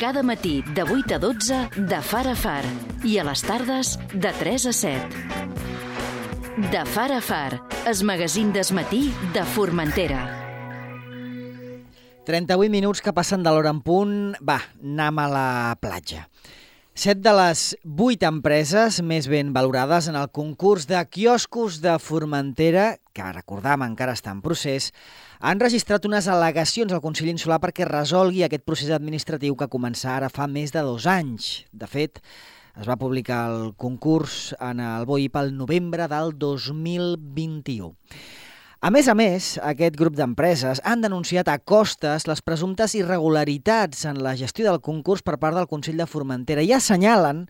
Cada matí de 8 a 12 de far a far i a les tardes de 3 a 7. De far a far, es magazín d'esmatí de Formentera. 38 minuts que passen de l'hora en punt. Va, anem a la platja. Set de les vuit empreses més ben valorades en el concurs de quioscos de Formentera, que recordam encara està en procés, han registrat unes al·legacions al Consell Insular perquè resolgui aquest procés administratiu que començà ara fa més de dos anys. De fet, es va publicar el concurs en el BOI pel novembre del 2021. A més a més, aquest grup d'empreses han denunciat a costes les presumptes irregularitats en la gestió del concurs per part del Consell de Formentera i assenyalen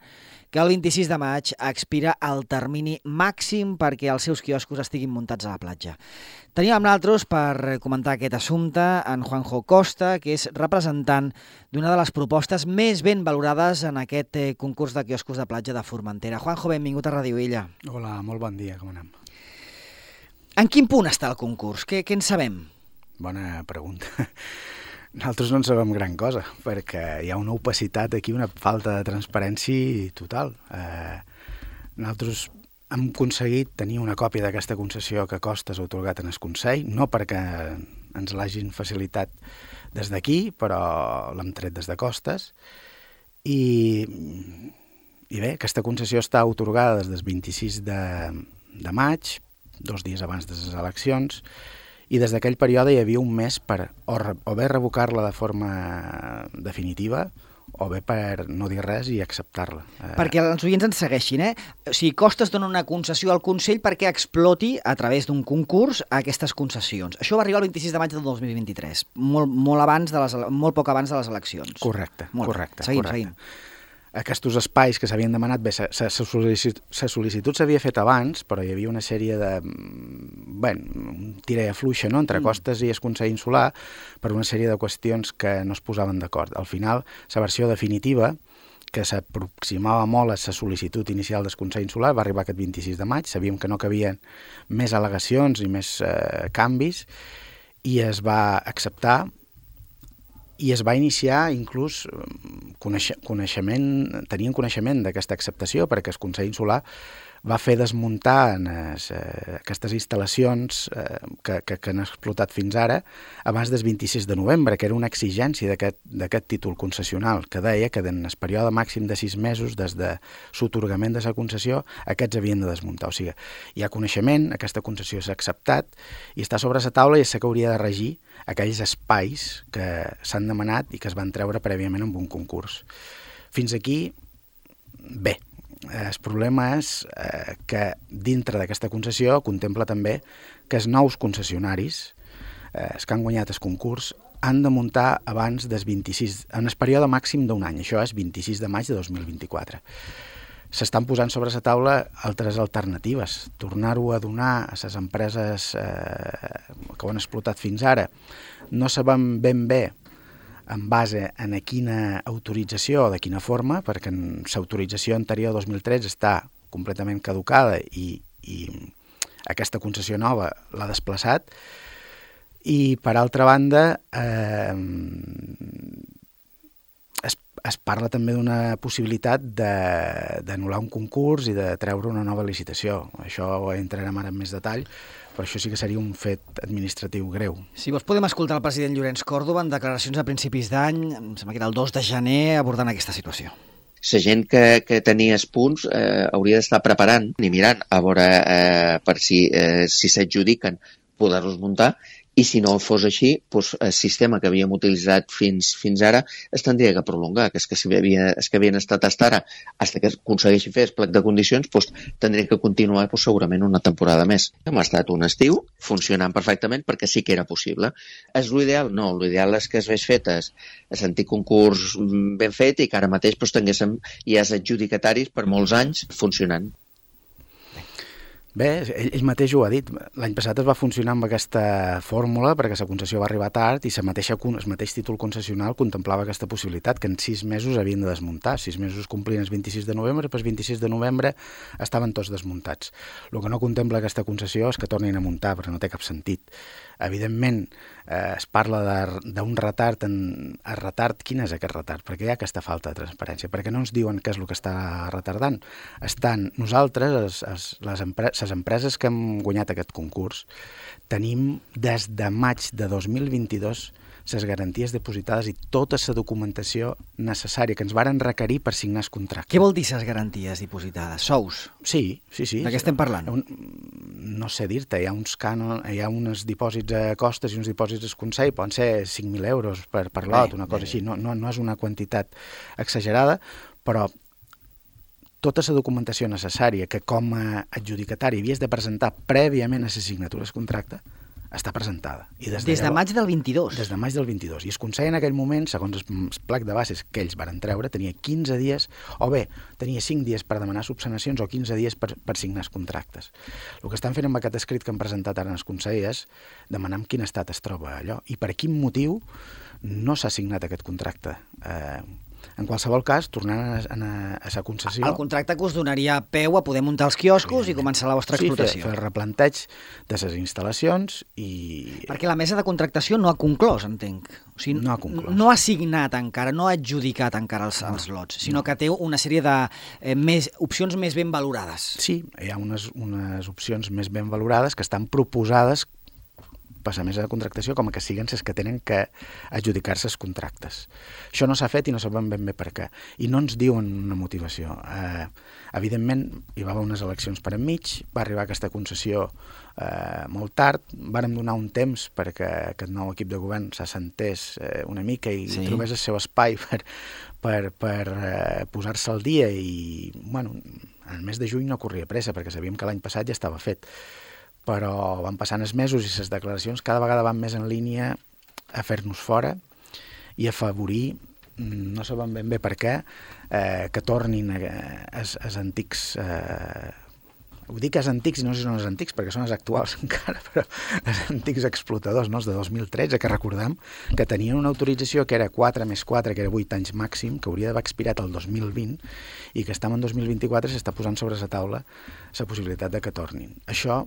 que el 26 de maig expira el termini màxim perquè els seus quioscos estiguin muntats a la platja. Tenim amb nosaltres per comentar aquest assumpte en Juanjo Costa, que és representant d'una de les propostes més ben valorades en aquest eh, concurs de quioscos de platja de Formentera. Juanjo, benvingut a Radio Illa. Hola, molt bon dia, com anem? En quin punt està el concurs? Què, què en sabem? Bona pregunta. Nosaltres no en sabem gran cosa, perquè hi ha una opacitat aquí, una falta de transparència total. Eh, nosaltres hem aconseguit tenir una còpia d'aquesta concessió que Costes ha otorgat en el Consell, no perquè ens l'hagin facilitat des d'aquí, però l'hem tret des de Costes, i, i bé, aquesta concessió està otorgada des del 26 de, de maig, dos dies abans de les eleccions, i des d'aquell període hi havia un mes per o, re, o bé revocar-la de forma definitiva o bé per no dir res i acceptar-la. Eh, perquè els oients ens segueixin, eh? O sigui, Costes dona una concessió al Consell perquè exploti a través d'un concurs aquestes concessions. Això va arribar el 26 de maig del 2023, molt, molt, abans de les, molt poc abans de les eleccions. Correcte, molt correcte. Seguim, correcte. seguim aquests espais que s'havien demanat, bé, la sol·licitud s'havia fet abans, però hi havia una sèrie de... bé, un tira i afluixa, no?, entre mm. Costes i el Consell Insular, per una sèrie de qüestions que no es posaven d'acord. Al final, la versió definitiva, que s'aproximava molt a la sol·licitud inicial del Consell Insular, va arribar aquest 26 de maig, sabíem que no cabien més al·legacions i més eh, canvis, i es va acceptar i es va iniciar inclús coneix coneixement, tenien coneixement d'aquesta acceptació perquè el Consell Insular va fer desmuntar es, eh, aquestes instal·lacions eh, que, que, que han explotat fins ara abans del 26 de novembre, que era una exigència d'aquest títol concessional, que deia que en el període màxim de sis mesos des de s'otorgament de la concessió, aquests havien de desmuntar. O sigui, hi ha coneixement, aquesta concessió s'ha acceptat i està sobre la taula i és que hauria de regir aquells espais que s'han demanat i que es van treure prèviament amb un concurs. Fins aquí, bé, el problema és eh, que dintre d'aquesta concessió contempla també que els nous concessionaris, eh, els que han guanyat el concurs, han de muntar abans del 26, en el període màxim d'un any, això és 26 de maig de 2024. S'estan posant sobre la taula altres alternatives, tornar-ho a donar a les empreses eh, que ho han explotat fins ara. No sabem ben bé en base en a quina autorització o de quina forma, perquè l'autorització anterior 2003 està completament caducada i, i aquesta concessió nova l'ha desplaçat, i per altra banda eh, es, parla també d'una possibilitat d'anul·lar un concurs i de treure una nova licitació. Això ho entrarem ara en més detall, però això sí que seria un fet administratiu greu. Si vols podem escoltar el president Llorenç Córdoba en declaracions a principis d'any, em sembla que era el 2 de gener, abordant aquesta situació la gent que, que tenia els punts eh, hauria d'estar preparant i mirant a veure eh, per si eh, si s'adjudiquen poder-los muntar i si no fos així, doncs, el sistema que havíem utilitzat fins, fins ara es tindria que prolongar, que és que si havia, és que havien estat fins ara, fins que aconsegueixi fer el plec de condicions, doncs, tindria que continuar doncs, segurament una temporada més. Hem estat un estiu funcionant perfectament perquè sí que era possible. És l'ideal? No, l'ideal és que es vegi fet el sentit concurs ben fet i que ara mateix doncs, tinguéssim ja els adjudicataris per molts anys funcionant. Bé, ell, ell mateix ho ha dit. L'any passat es va funcionar amb aquesta fórmula perquè la concessió va arribar tard i la mateixa, el mateix títol concessional contemplava aquesta possibilitat, que en sis mesos havien de desmuntar. Sis mesos complien el 26 de novembre, però el 26 de novembre estaven tots desmuntats. El que no contempla aquesta concessió és que tornin a muntar, perquè no té cap sentit. Evidentment, eh, es parla d'un retard, en, el retard, quin és aquest retard? Perquè hi ha aquesta falta de transparència, perquè no ens diuen què és el que està retardant. Estan nosaltres, les, les, les, empre les empreses que hem guanyat aquest concurs, tenim des de maig de 2022 les garanties depositades i tota la documentació necessària que ens varen requerir per signar el contracte. Què vol dir les garanties depositades? Sous? Sí, sí, sí. De què estem parlant? Un, no sé dir-te, hi ha uns canon, hi ha uns dipòsits a costes i uns dipòsits al Consell, poden ser 5.000 euros per, per lot, una cosa bé. així. No, no, no és una quantitat exagerada, però tota la documentació necessària que com a adjudicatari havies de presentar prèviament a la signatura del contracte, està presentada. I des de, des de maig del 22? Des de maig del 22. I es Consell en aquell moment, segons el plac de bases que ells varen treure, tenia 15 dies, o bé, tenia 5 dies per demanar subsanacions o 15 dies per, per signar els contractes. El que estan fent amb aquest escrit que han presentat ara en el Consell és demanar en quin estat es troba allò i per quin motiu no s'ha signat aquest contracte. Eh, en qualsevol cas, tornant a, a, a sa concessió... El contracte que us donaria peu a poder muntar els quioscos i començar la vostra sí, explotació. Sí, fer, fer el replanteig de les instal·lacions i... Perquè la mesa de contractació no ha conclòs, entenc. O sigui, no ha conclòs. No ha signat encara, no ha adjudicat encara els, els lots, sinó no. que té una sèrie de eh, més, opcions més ben valorades. Sí, hi ha unes, unes opcions més ben valorades que estan proposades per la mesa de contractació com a que siguen les que tenen que adjudicar-se els contractes. Això no s'ha fet i no sabem ben bé per què. I no ens diuen una motivació. Eh, evidentment, hi va haver unes eleccions per enmig, va arribar aquesta concessió eh, molt tard, vàrem donar un temps perquè aquest nou equip de govern s'assentés eh, una mica i sí. trobés el seu espai per, per, per eh, posar-se al dia i, bueno, en el mes de juny no corria pressa perquè sabíem que l'any passat ja estava fet però van passant els mesos i les declaracions cada vegada van més en línia a fer-nos fora i a afavorir, mm, no sabem ben bé per què, eh, que tornin els antics... Eh, ho dic els antics i no sé si són els antics perquè són els actuals encara, però els antics explotadors, no? els de 2013, que recordem que tenien una autorització que era 4 més 4, que era 8 anys màxim, que hauria d'haver expirat el 2020 i que estem en 2024 i s'està posant sobre la taula la possibilitat de que tornin. Això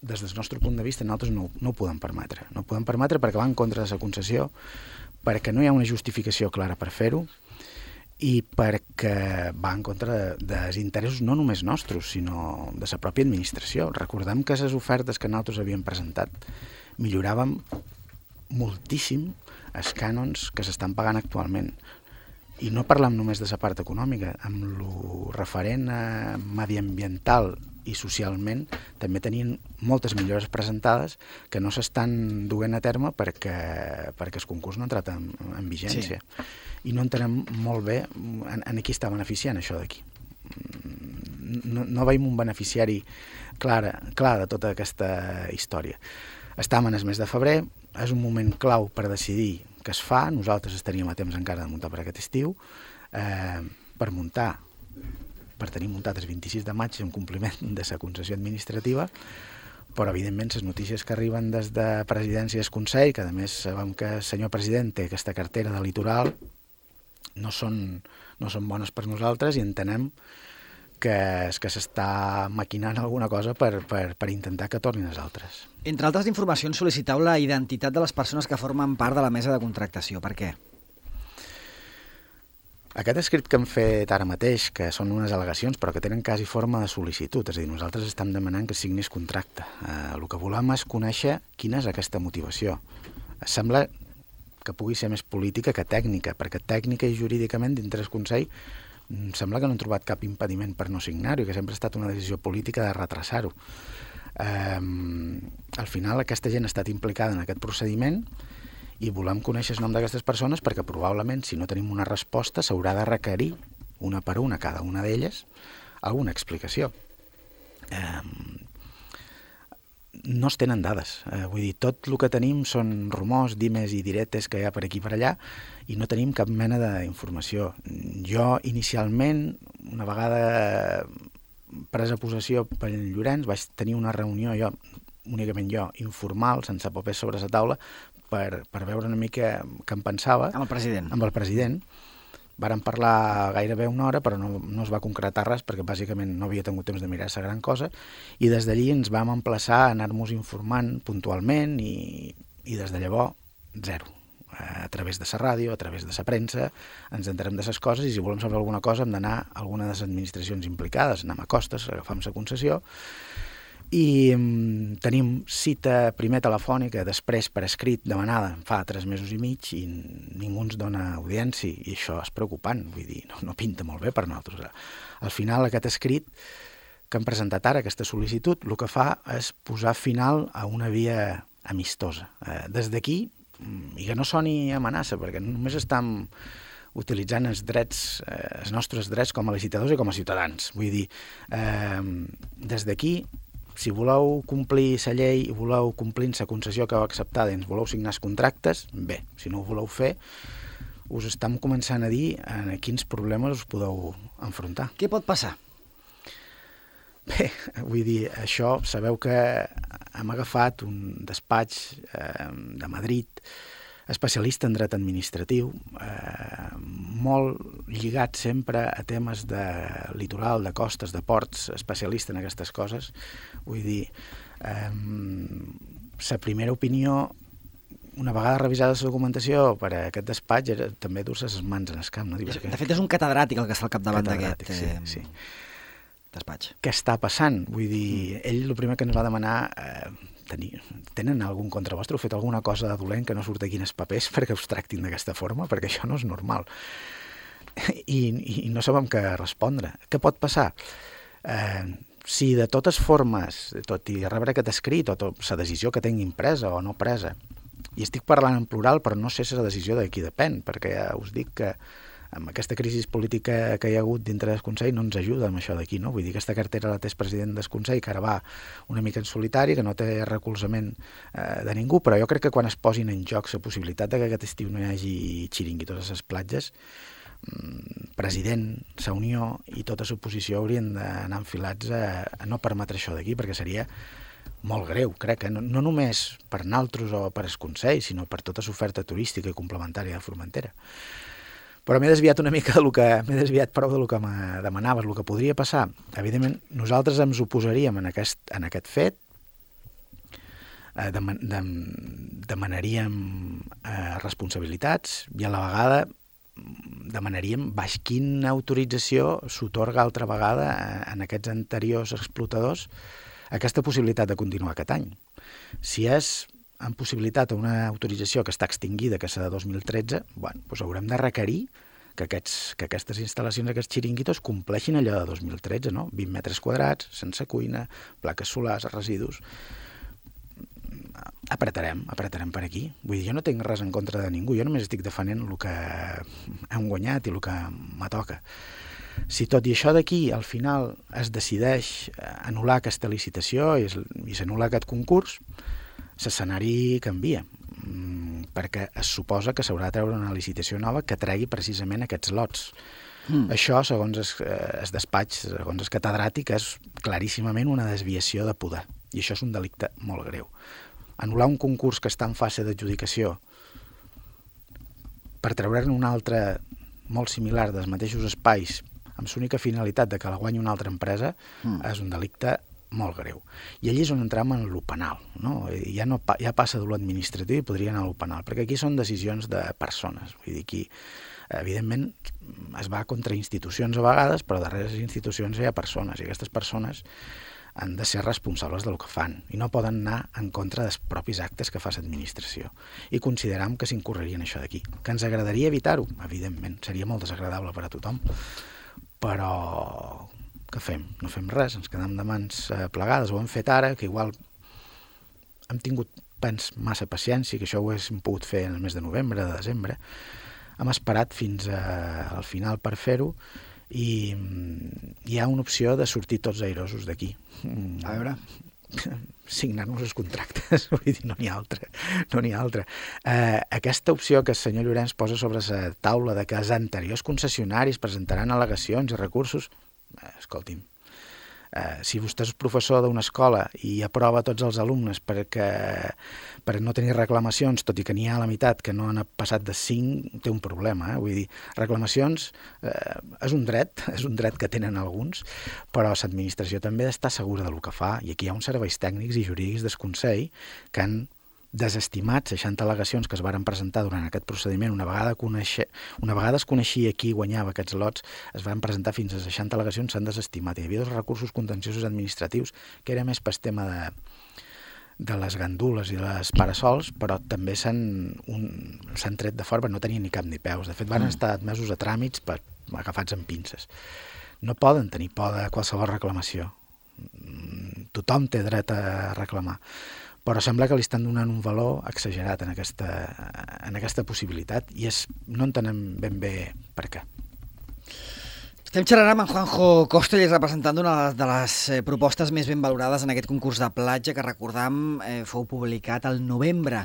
des del nostre punt de vista, nosaltres no, no ho podem permetre. No ho podem permetre perquè va en contra de la concessió, perquè no hi ha una justificació clara per fer-ho i perquè va en contra de, dels interessos no només nostres, sinó de la pròpia administració. Recordem que les ofertes que nosaltres havíem presentat milloràvem moltíssim els cànons que s'estan pagant actualment. I no parlam només de la part econòmica, amb lo referent a mediambiental i socialment també tenien moltes millores presentades que no s'estan duent a terme perquè, perquè el concurs no ha entrat en, en vigència. Sí. I no entenem molt bé en, en qui està beneficiant això d'aquí. No, no veiem un beneficiari clar, clar de tota aquesta història. Estam en el mes de febrer, és un moment clau per decidir què es fa, nosaltres estaríem a temps encara de muntar per aquest estiu, eh, per muntar per tenir muntat el 26 de maig en compliment de la concessió administrativa, però evidentment les notícies que arriben des de presidència del Consell, que a més sabem que el senyor president té aquesta cartera de litoral, no són, no són bones per nosaltres i entenem que, és que s'està maquinant alguna cosa per, per, per intentar que tornin els altres. Entre altres informacions, sol·licitau la identitat de les persones que formen part de la mesa de contractació. Per què? Aquest escrit que hem fet ara mateix, que són unes al·legacions però que tenen quasi forma de sol·licitud, és a dir, nosaltres estem demanant que signis contracte. Eh, el que volem és conèixer quina és aquesta motivació. Sembla que pugui ser més política que tècnica, perquè tècnica i jurídicament dintre del Consell mm, sembla que no han trobat cap impediment per no signar-ho i que sempre ha estat una decisió política de retrasar-ho. Eh, al final aquesta gent ha estat implicada en aquest procediment i volem conèixer el nom d'aquestes persones perquè probablement, si no tenim una resposta, s'haurà de requerir una per una cada una d'elles alguna explicació. Eh, no es tenen dades. Eh, vull dir, tot el que tenim són rumors, dimes i diretes que hi ha per aquí i per allà i no tenim cap mena d'informació. Jo, inicialment, una vegada presa possessió pel Llorenç, vaig tenir una reunió, jo únicament jo, informal, sense papers sobre la taula, per, per veure una mica què em pensava. Amb el president. Amb el president. Varen parlar gairebé una hora, però no, no es va concretar res perquè bàsicament no havia tingut temps de mirar-se gran cosa i des d'allí ens vam emplaçar a anar-nos informant puntualment i, i des de llavors zero a través de la ràdio, a través de la premsa, ens enterem de les coses i si volem saber alguna cosa hem d'anar a alguna de les administracions implicades, anem a costes, agafam la concessió i um, tenim cita primer telefònica, després per escrit demanada fa tres mesos i mig i ningú ens dona audiència i això és preocupant, vull dir, no, no pinta molt bé per nosaltres. Al final aquest escrit que hem presentat ara, aquesta sol·licitud, el que fa és posar final a una via amistosa. Eh, des d'aquí, mm, i que no soni amenaça, perquè només estem utilitzant els drets, eh, els nostres drets com a licitadors i com a ciutadans. Vull dir, eh, des d'aquí si voleu complir la llei i voleu complir la concessió que heu acceptat i ens voleu signar els contractes, bé, si no ho voleu fer, us estem començant a dir en quins problemes us podeu enfrontar. Què pot passar? Bé, vull dir, això, sabeu que hem agafat un despatx eh, de Madrid especialista en dret administratiu, eh, molt lligat sempre a temes de litoral, de costes, de ports, especialista en aquestes coses. Vull dir, eh, la primera opinió una vegada revisada la documentació per a aquest despatx era també dur-se les mans en el camp. No? Perquè... De fet, és un catedràtic el que està al capdavant d'aquest sí, eh, sí. despatx. Què està passant? Vull dir, ell el primer que ens va demanar eh, tenir, tenen algun contra vostre? Heu fet alguna cosa de dolent que no surt aquí en els papers perquè us tractin d'aquesta forma? Perquè això no és normal. I, i no sabem què respondre. Què pot passar? Eh, si de totes formes, tot i rebre aquest escrit, o tot, la decisió que tingui impresa o no presa, i estic parlant en plural, però no sé si la decisió de qui depèn, perquè ja us dic que amb aquesta crisi política que hi ha hagut dintre del Consell no ens ajuda amb això d'aquí, no? Vull dir, aquesta cartera la té el president del Consell, que ara va una mica en solitari, que no té recolzament eh, de ningú, però jo crec que quan es posin en joc la possibilitat de que aquest estiu no hi hagi xiringuitos a les platges, president, la Unió i tota l'oposició haurien d'anar enfilats a, a no permetre això d'aquí, perquè seria molt greu, crec, que no, no només per naltros o per el Consell, sinó per tota l'oferta turística i complementària de Formentera. Però m'he desviat una mica del que... M'he desviat prou del que me demanaves, el que podria passar. Evidentment, nosaltres ens oposaríem en aquest, en aquest fet, eh, deman, dem, demanaríem eh, responsabilitats i a la vegada demanaríem baix quina autorització s'otorga altra vegada en aquests anteriors explotadors aquesta possibilitat de continuar aquest any. Si és han possibilitat una autorització que està extinguida, que és de 2013, bueno, doncs haurem de requerir que, aquests, que aquestes instal·lacions, aquests xiringuitos, compleixin allò de 2013, no? 20 metres quadrats, sense cuina, plaques solars, residus... Apretarem, apretarem per aquí. Vull dir, jo no tinc res en contra de ningú, jo només estic defendent el que hem guanyat i el que me toca. Si tot i això d'aquí, al final, es decideix anul·lar aquesta licitació i s'anul·la aquest concurs, l'escenari canvia mm, perquè es suposa que s'haurà de treure una licitació nova que tregui precisament aquests lots. Mm. Això, segons es, eh, es despatx, segons el catedràtic, és claríssimament una desviació de poder. I això és un delicte molt greu. Anul·lar un concurs que està en fase d'adjudicació per treure'n un altre molt similar dels mateixos espais amb l'única finalitat de que la guanyi una altra empresa mm. és un delicte molt greu. I allí és on entrem en lo penal. No? Ja, no, ja passa de l'administratiu i podria anar a lo penal, perquè aquí són decisions de persones. Vull dir, aquí, evidentment, es va contra institucions a vegades, però darrere les institucions hi ha persones, i aquestes persones han de ser responsables del que fan i no poden anar en contra dels propis actes que fa l'administració. I consideram que s'incorrerien això d'aquí. Que ens agradaria evitar-ho? Evidentment, seria molt desagradable per a tothom, però què fem? No fem res, ens quedem de mans eh, plegades, ho hem fet ara, que igual hem tingut, pens, massa paciència, que això ho haguéssim pogut fer en el mes de novembre, de desembre, hem esperat fins a, al final per fer-ho i mm, hi ha una opció de sortir tots airosos d'aquí. A veure signar-nos els contractes, vull dir, no n'hi ha altra, no n'hi ha altra. Eh, aquesta opció que el senyor Llorenç posa sobre la taula de que els anteriors concessionaris presentaran al·legacions i recursos, eh, escolti'm, Eh, si vostè és professor d'una escola i aprova tots els alumnes perquè, per no tenir reclamacions, tot i que n'hi ha la meitat que no han passat de 5, té un problema. Eh? Vull dir, reclamacions eh, és un dret, és un dret que tenen alguns, però l'administració també està segura del que fa i aquí hi ha uns serveis tècnics i jurídics del Consell que han desestimat 60 al·legacions que es varen presentar durant aquest procediment, una vegada, conèixer, una vegada es coneixia qui guanyava aquests lots, es van presentar fins a 60 al·legacions, s'han desestimat. Hi havia dos recursos contenciosos administratius, que era més per tema de, de les gandules i les parasols, però també s'han tret de fora, no tenien ni cap ni peus. De fet, van mm. estar admesos a tràmits per, agafats amb pinces. No poden tenir por de qualsevol reclamació. Mm, tothom té dret a reclamar però sembla que li estan donant un valor exagerat en aquesta, en aquesta possibilitat i és, no entenem ben bé per què. Estem xerrant amb en Juanjo Costa, és representant d'una de les eh, propostes més ben valorades en aquest concurs de platja que recordam eh, fou publicat al novembre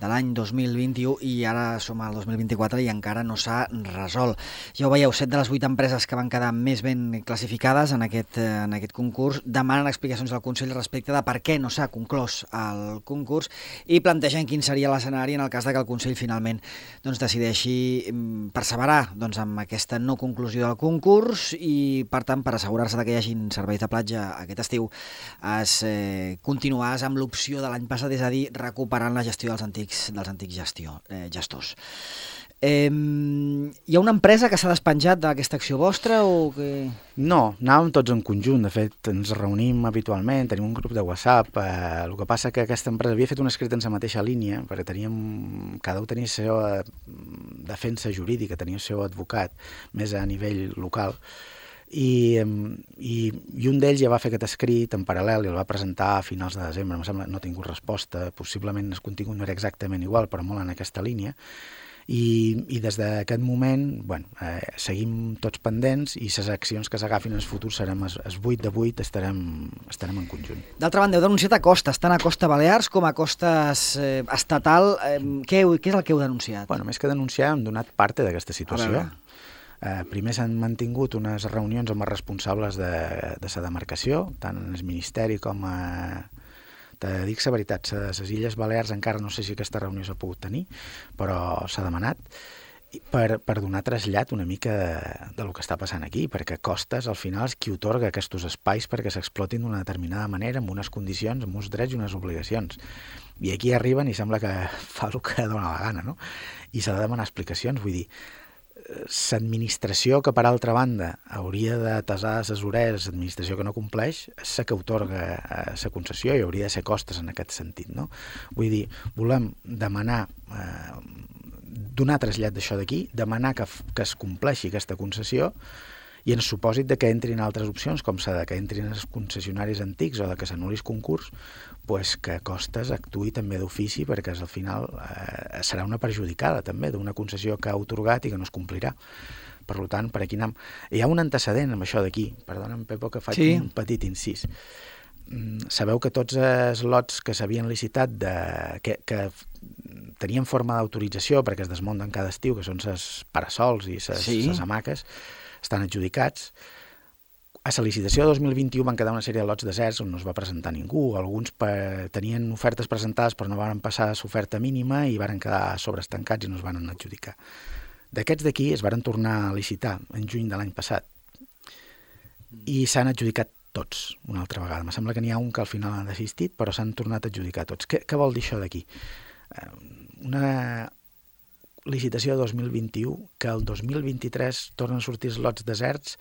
de l'any 2021 i ara som al 2024 i encara no s'ha resolt. Ja ho veieu, set de les vuit empreses que van quedar més ben classificades en aquest, eh, en aquest concurs demanen explicacions al Consell respecte de per què no s'ha conclòs el concurs i plantegen quin seria l'escenari en el cas de que el Consell finalment doncs, decideixi mm, perseverar doncs, amb aquesta no conclusió del concurs i, per tant, per assegurar-se que hi hagin serveis de platja aquest estiu, es eh, continuàs amb l'opció de l'any passat, és a dir, recuperant la gestió dels antics antics, dels antics gestió, eh, gestors. Eh, hi ha una empresa que s'ha despenjat d'aquesta acció vostra o que... No, anàvem tots en conjunt, de fet ens reunim habitualment, tenim un grup de WhatsApp, eh, el que passa que aquesta empresa havia fet un escrit en la mateixa línia, perquè teníem, cada un tenia la seva defensa jurídica, tenia el seu advocat, més a nivell local, i, i, i un d'ells ja va fer aquest escrit en paral·lel i el va presentar a finals de desembre, em sembla no ha tingut resposta, possiblement el contingut no era exactament igual, però molt en aquesta línia, i, i des d'aquest moment bueno, eh, seguim tots pendents i les accions que s'agafin en el futur serem es, es 8 de 8 estarem, estarem en conjunt. D'altra banda, heu denunciat a costes, tant a Costa Balears com a costes eh, estatal. Eh, què, què és el que heu denunciat? Bueno, més que denunciar, hem donat part d'aquesta situació. Eh, primer s'han mantingut unes reunions amb els responsables de, de la demarcació, tant el Ministeri com a... Te dic la veritat, les Illes Balears encara no sé si aquesta reunió s'ha pogut tenir, però s'ha demanat per, per donar trasllat una mica de, de lo que està passant aquí, perquè Costes al final és qui otorga aquests espais perquè s'explotin d'una determinada manera, amb unes condicions, amb uns drets i unes obligacions. I aquí arriben i sembla que fa el que dona la gana, no? I s'ha de demanar explicacions, vull dir, l'administració que, per altra banda, hauria de tasar les orelles, l'administració que no compleix, és la que otorga la eh, concessió i hauria de ser costes en aquest sentit. No? Vull dir, volem demanar, eh, donar trasllat d'això d'aquí, demanar que, que es compleixi aquesta concessió i en supòsit de que entrin altres opcions, com s'ha de que entrin els concessionaris antics o de que s'anulis concurs, pues que Costes actuï també d'ofici perquè al final eh, serà una perjudicada també d'una concessió que ha otorgat i que no es complirà. Per tant, per aquí anem. Hi ha un antecedent amb això d'aquí. Perdona'm, Pepo, que faig sí. un petit incís. Mm, sabeu que tots els lots que s'havien licitat de, que, que tenien forma d'autorització perquè es desmunten cada estiu, que són les parasols i les sí. hamaques, estan adjudicats. A la licitació de 2021 van quedar una sèrie de lots deserts on no es va presentar ningú. Alguns per... tenien ofertes presentades però no van passar l'oferta mínima i varen quedar sobrestancats i no es van adjudicar. D'aquests d'aquí es varen tornar a licitar en juny de l'any passat i s'han adjudicat tots una altra vegada. Me sembla que n'hi ha un que al final han desistit, però s'han tornat a adjudicar tots. Què, què vol dir això d'aquí? Eh, una licitació de 2021 que el 2023 tornen a sortir els lots deserts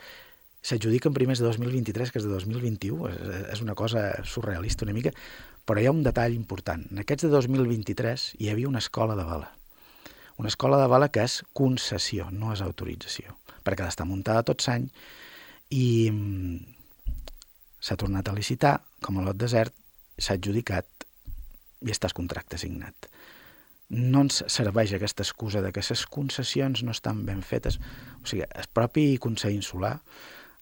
s'adjudiquen primers de 2023 que és de 2021, és, és una cosa surrealista una mica, però hi ha un detall important. En aquests de 2023 hi havia una escola de bala. Una escola de bala que és concessió, no és autorització, perquè ha d'estar muntada tot l'any i mm, s'ha tornat a licitar com a lot desert, s'ha adjudicat i està el contracte signat no ens serveix aquesta excusa de que les concessions no estan ben fetes. O sigui, el propi Consell Insular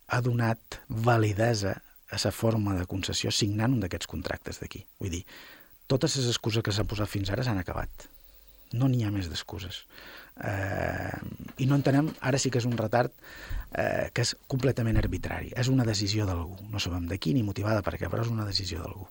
ha donat validesa a la forma de concessió signant un d'aquests contractes d'aquí. Vull dir, totes les excuses que s'han posat fins ara s'han acabat. No n'hi ha més d'excuses. Eh, I no entenem, ara sí que és un retard eh, que és completament arbitrari. És una decisió d'algú. No sabem de qui ni motivada per què, però és una decisió d'algú.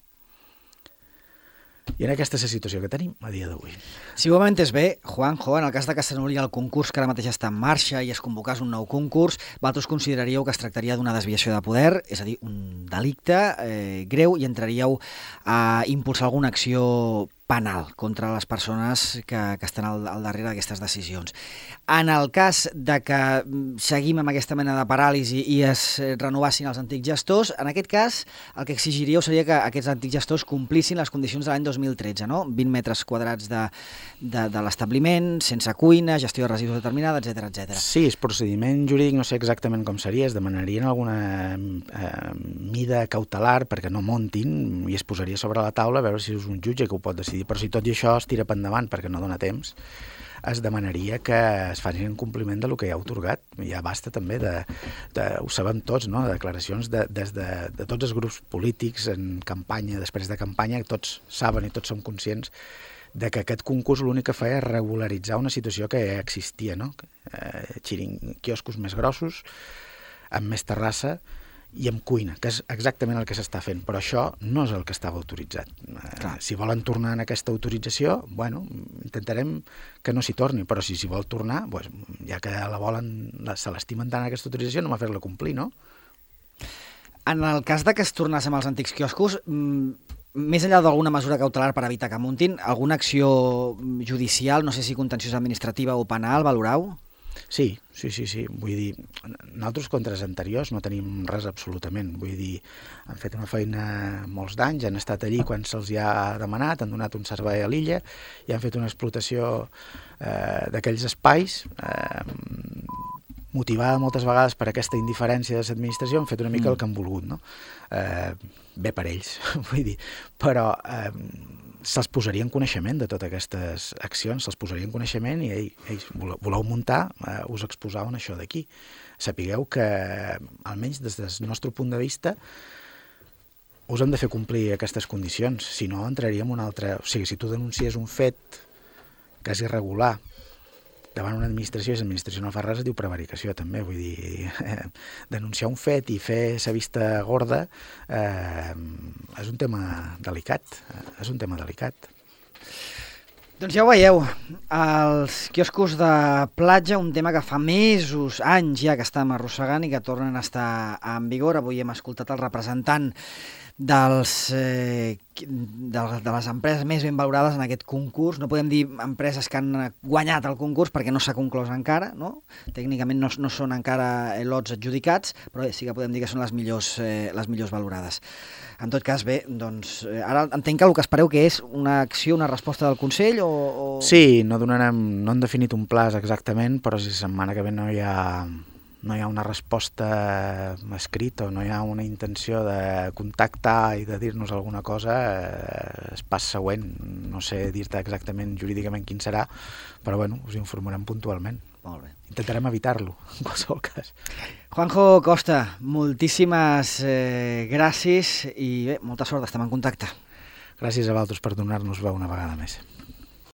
I en aquesta és la situació que tenim a dia d'avui. Si ho m'entès bé, Juanjo, en el cas de que s'anul·li el concurs que ara mateix està en marxa i es convocàs un nou concurs, vosaltres consideraríeu que es tractaria d'una desviació de poder, és a dir, un delicte eh, greu i entraríeu a impulsar alguna acció penal contra les persones que, que estan al, al darrere d'aquestes decisions. En el cas de que mm, seguim amb aquesta mena de paràlisi i es renovassin els antics gestors, en aquest cas el que exigiríeu seria que aquests antics gestors complissin les condicions de l'any 2013, no? 20 metres quadrats de, de, de l'establiment, sense cuina, gestió de residus determinada, etc etc. Sí, és procediment jurídic, no sé exactament com seria, es demanarien alguna eh, mida cautelar perquè no montin i es posaria sobre la taula a veure si és un jutge que ho pot decidir decidir, però si tot i això es tira per endavant perquè no dona temps, es demanaria que es facin en compliment de lo que ja ha otorgat. Ja basta també de, de ho sabem tots, no? de declaracions de, des de, de tots els grups polítics en campanya, després de campanya, tots saben i tots som conscients de que aquest concurs l'únic que feia és regularitzar una situació que ja existia, no? Eh, xiring, quioscos més grossos, amb més terrassa, i amb cuina, que és exactament el que s'està fent, però això no és el que estava autoritzat. Eh, si volen tornar en aquesta autorització, bueno, intentarem que no s'hi torni, però si s'hi vol tornar, pues, ja que la volen, la, se l'estimen tant aquesta autorització, no m'ha fer-la complir, no? En el cas de que es tornés amb els antics quioscos, mm, més enllà d'alguna mesura cautelar per evitar que muntin, alguna acció judicial, no sé si contenciosa administrativa o penal, valorau? Sí, sí, sí, sí. Vull dir, nosaltres contra els anteriors no tenim res absolutament. Vull dir, han fet una feina molts d'anys, han estat allí quan se'ls ha demanat, han donat un servei a l'illa i han fet una explotació eh, d'aquells espais eh, motivada moltes vegades per aquesta indiferència de l'administració, han fet una mica mm. el que han volgut, no? Eh, bé per ells, vull dir, però eh, se'ls posaria en coneixement de totes aquestes accions, se'ls posaria en coneixement i ei, ei, voleu muntar, eh, us exposaven això d'aquí. Sapigueu que, almenys des del nostre punt de vista, us hem de fer complir aquestes condicions, si no entraríem en un altre... O sigui, si tu denuncies un fet que és irregular, davant una administració, i l'administració no fa res, es diu prevaricació també, vull dir, eh, denunciar un fet i fer sa vista gorda eh, és un tema delicat, és un tema delicat. Doncs ja ho veieu, els quioscos de platja, un tema que fa mesos, anys ja que estem arrossegant i que tornen a estar en vigor. Avui hem escoltat el representant dels, eh, de, de les empreses més ben valorades en aquest concurs. No podem dir empreses que han guanyat el concurs perquè no s'ha conclòs encara, no? Tècnicament no, no són encara lots adjudicats, però sí que podem dir que són les millors, eh, les millors valorades. En tot cas, bé, doncs, eh, ara entenc que el que espereu que és una acció, una resposta del Consell o... o... Sí, no donarem, no han definit un pla exactament, però si setmana que ve no hi ha no hi ha una resposta escrita o no hi ha una intenció de contactar i de dir-nos alguna cosa, eh, es pas següent. No sé dir-te exactament jurídicament quin serà, però bueno, us informarem puntualment. Molt bé. Intentarem evitar-lo, en qualsevol cas. Juanjo Costa, moltíssimes eh, gràcies i bé, molta sort, estem en contacte. Gràcies a vosaltres per donar-nos veu una vegada més.